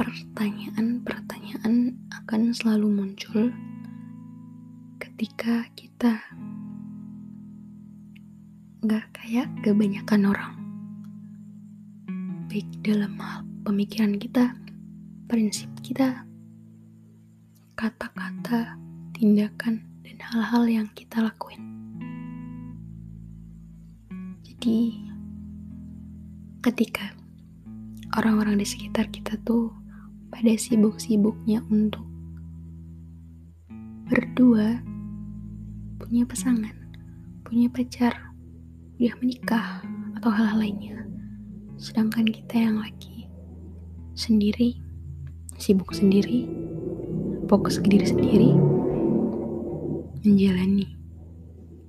pertanyaan-pertanyaan akan selalu muncul ketika kita gak kayak kebanyakan orang. Baik dalam hal pemikiran kita, prinsip kita, kata-kata, tindakan, dan hal-hal yang kita lakuin. Jadi, ketika orang-orang di sekitar kita tuh pada sibuk-sibuknya untuk berdua punya pasangan, punya pacar, udah menikah, atau hal-hal lainnya. Sedangkan kita yang lagi sendiri, sibuk sendiri, fokus ke diri sendiri, menjalani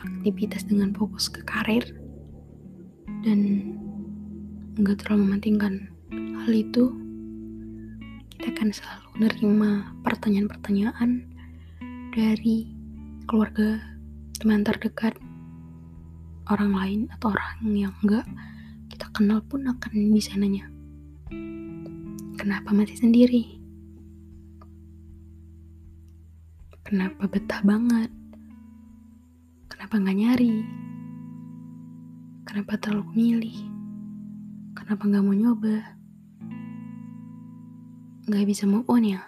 aktivitas dengan fokus ke karir, dan nggak terlalu mementingkan hal itu akan selalu menerima pertanyaan-pertanyaan dari keluarga, teman terdekat, orang lain atau orang yang enggak kita kenal pun akan bisa nanya, kenapa masih sendiri? Kenapa betah banget? Kenapa nggak nyari? Kenapa terlalu milih? Kenapa nggak mau nyoba? Gak bisa move on ya?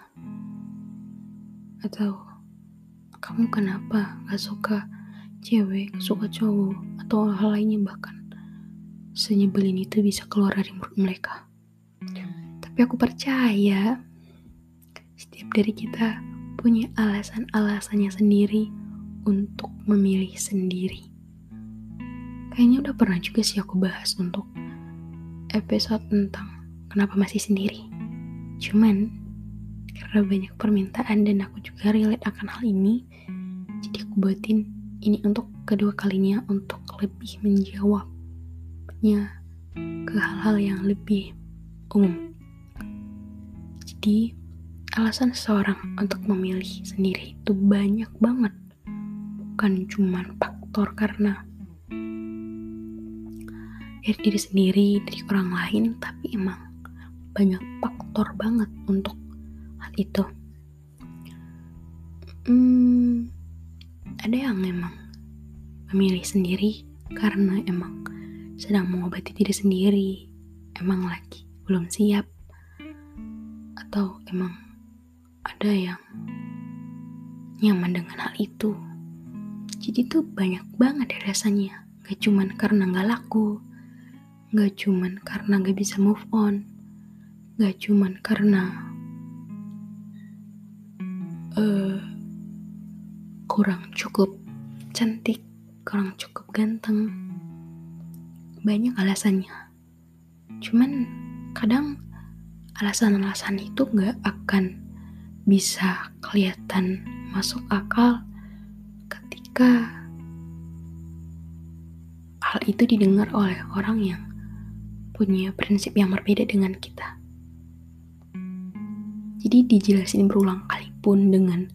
Atau kamu kenapa gak suka cewek, suka cowok, atau hal lainnya bahkan senyebelin itu bisa keluar dari mulut mereka. Tapi aku percaya setiap dari kita punya alasan-alasannya sendiri untuk memilih sendiri. Kayaknya udah pernah juga sih aku bahas untuk episode tentang kenapa masih sendiri. Cuman karena banyak permintaan dan aku juga relate akan hal ini, jadi aku buatin ini untuk kedua kalinya untuk lebih menjawabnya ke hal-hal yang lebih umum. Jadi alasan seseorang untuk memilih sendiri itu banyak banget, bukan cuma faktor karena dari diri sendiri, dari orang lain, tapi emang banyak faktor banget untuk hal itu. Hmm, ada yang emang memilih sendiri karena emang sedang mengobati diri sendiri, emang lagi belum siap, atau emang ada yang nyaman dengan hal itu. Jadi tuh banyak banget ya rasanya, gak cuman karena gak laku, gak cuman karena gak bisa move on, gak cuman karena uh, kurang cukup cantik, kurang cukup ganteng. Banyak alasannya. Cuman kadang alasan-alasan itu gak akan bisa kelihatan masuk akal ketika hal itu didengar oleh orang yang punya prinsip yang berbeda dengan kita. Jadi dijelasin berulang kali pun dengan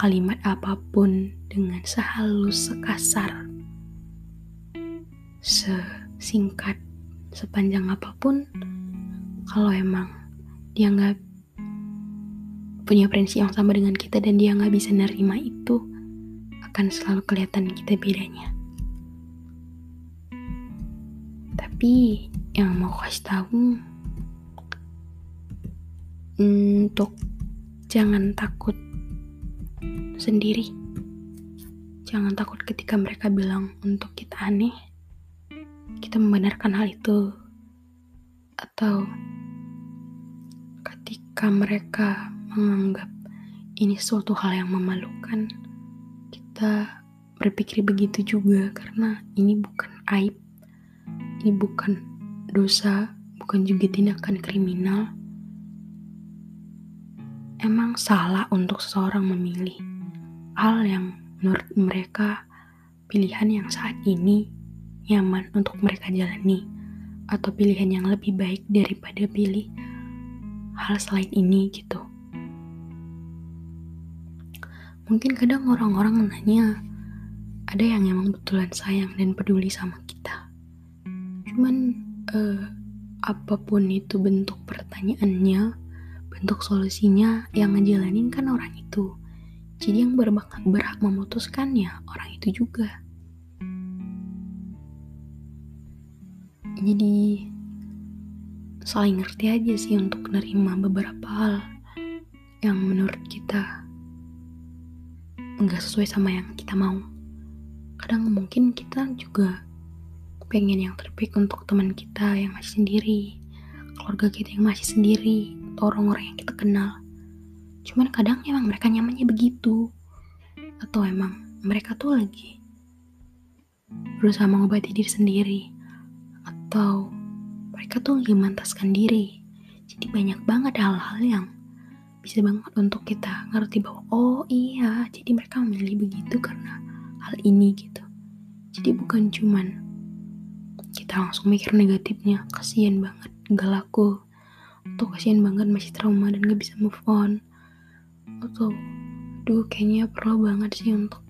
kalimat apa pun, dengan sehalus, sekasar, sesingkat, sepanjang apa pun, kalau emang dia nggak punya prinsip yang sama dengan kita dan dia nggak bisa nerima itu, akan selalu kelihatan kita bedanya. Tapi yang mau kasih tahu untuk jangan takut sendiri. Jangan takut ketika mereka bilang untuk kita aneh. Kita membenarkan hal itu. Atau ketika mereka menganggap ini suatu hal yang memalukan, kita berpikir begitu juga karena ini bukan aib, ini bukan dosa, bukan juga tindakan kriminal emang salah untuk seseorang memilih hal yang menurut mereka pilihan yang saat ini nyaman untuk mereka jalani atau pilihan yang lebih baik daripada pilih hal selain ini gitu. Mungkin kadang orang-orang nanya, ada yang emang betulan sayang dan peduli sama kita. Cuman uh, apa pun itu bentuk pertanyaannya, bentuk solusinya yang ngejalanin kan orang itu. Jadi yang berhak, berhak memutuskannya orang itu juga. Jadi saling ngerti aja sih untuk menerima beberapa hal yang menurut kita nggak sesuai sama yang kita mau. Kadang mungkin kita juga pengen yang terbaik untuk teman kita yang masih sendiri, keluarga kita yang masih sendiri, atau orang-orang yang kita kenal. Cuman kadang emang mereka nyamannya begitu. Atau emang mereka tuh lagi berusaha mengobati diri sendiri. Atau mereka tuh lagi mantaskan diri. Jadi banyak banget hal-hal yang bisa banget untuk kita ngerti bahwa oh iya jadi mereka memilih begitu karena hal ini gitu jadi bukan cuman kita langsung mikir negatifnya kasihan banget gak laku atau kasihan banget masih trauma dan gak bisa move on. Atau duh kayaknya perlu banget sih untuk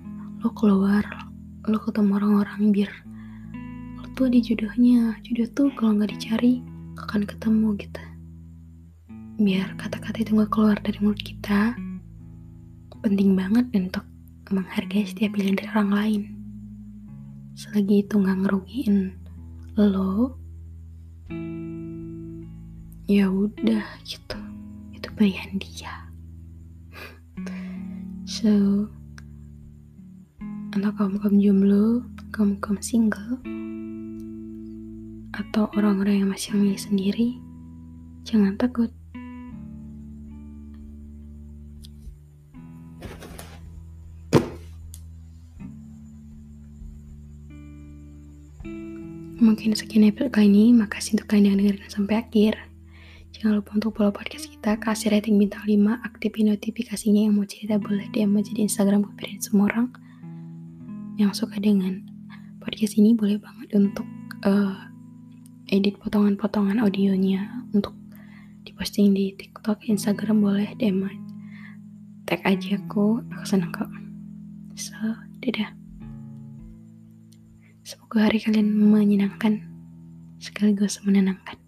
lo keluar lo ketemu orang-orang biar lo tuh ada jodohnya. Jodoh tuh kalau nggak dicari akan ketemu gitu. Biar kata-kata itu gak keluar dari mulut kita penting banget untuk menghargai setiap pilihan dari orang lain. Selagi itu nggak ngerugiin lo ya udah gitu itu pilihan dia So, untuk kamu kamu jomblo, kamu kamu single, atau orang-orang yang masih memilih sendiri, jangan takut. Mungkin sekian episode kali ini, makasih untuk kalian yang dengerin sampai akhir. Jangan lupa untuk follow podcast kita, kasih rating bintang 5, aktifin notifikasinya yang mau cerita boleh DM aja di Instagram gue semua orang yang suka dengan podcast ini boleh banget untuk uh, edit potongan-potongan audionya untuk diposting di TikTok, Instagram boleh DM tag aja aku, aku senang kok. So, dadah. Semoga hari kalian menyenangkan sekaligus menenangkan.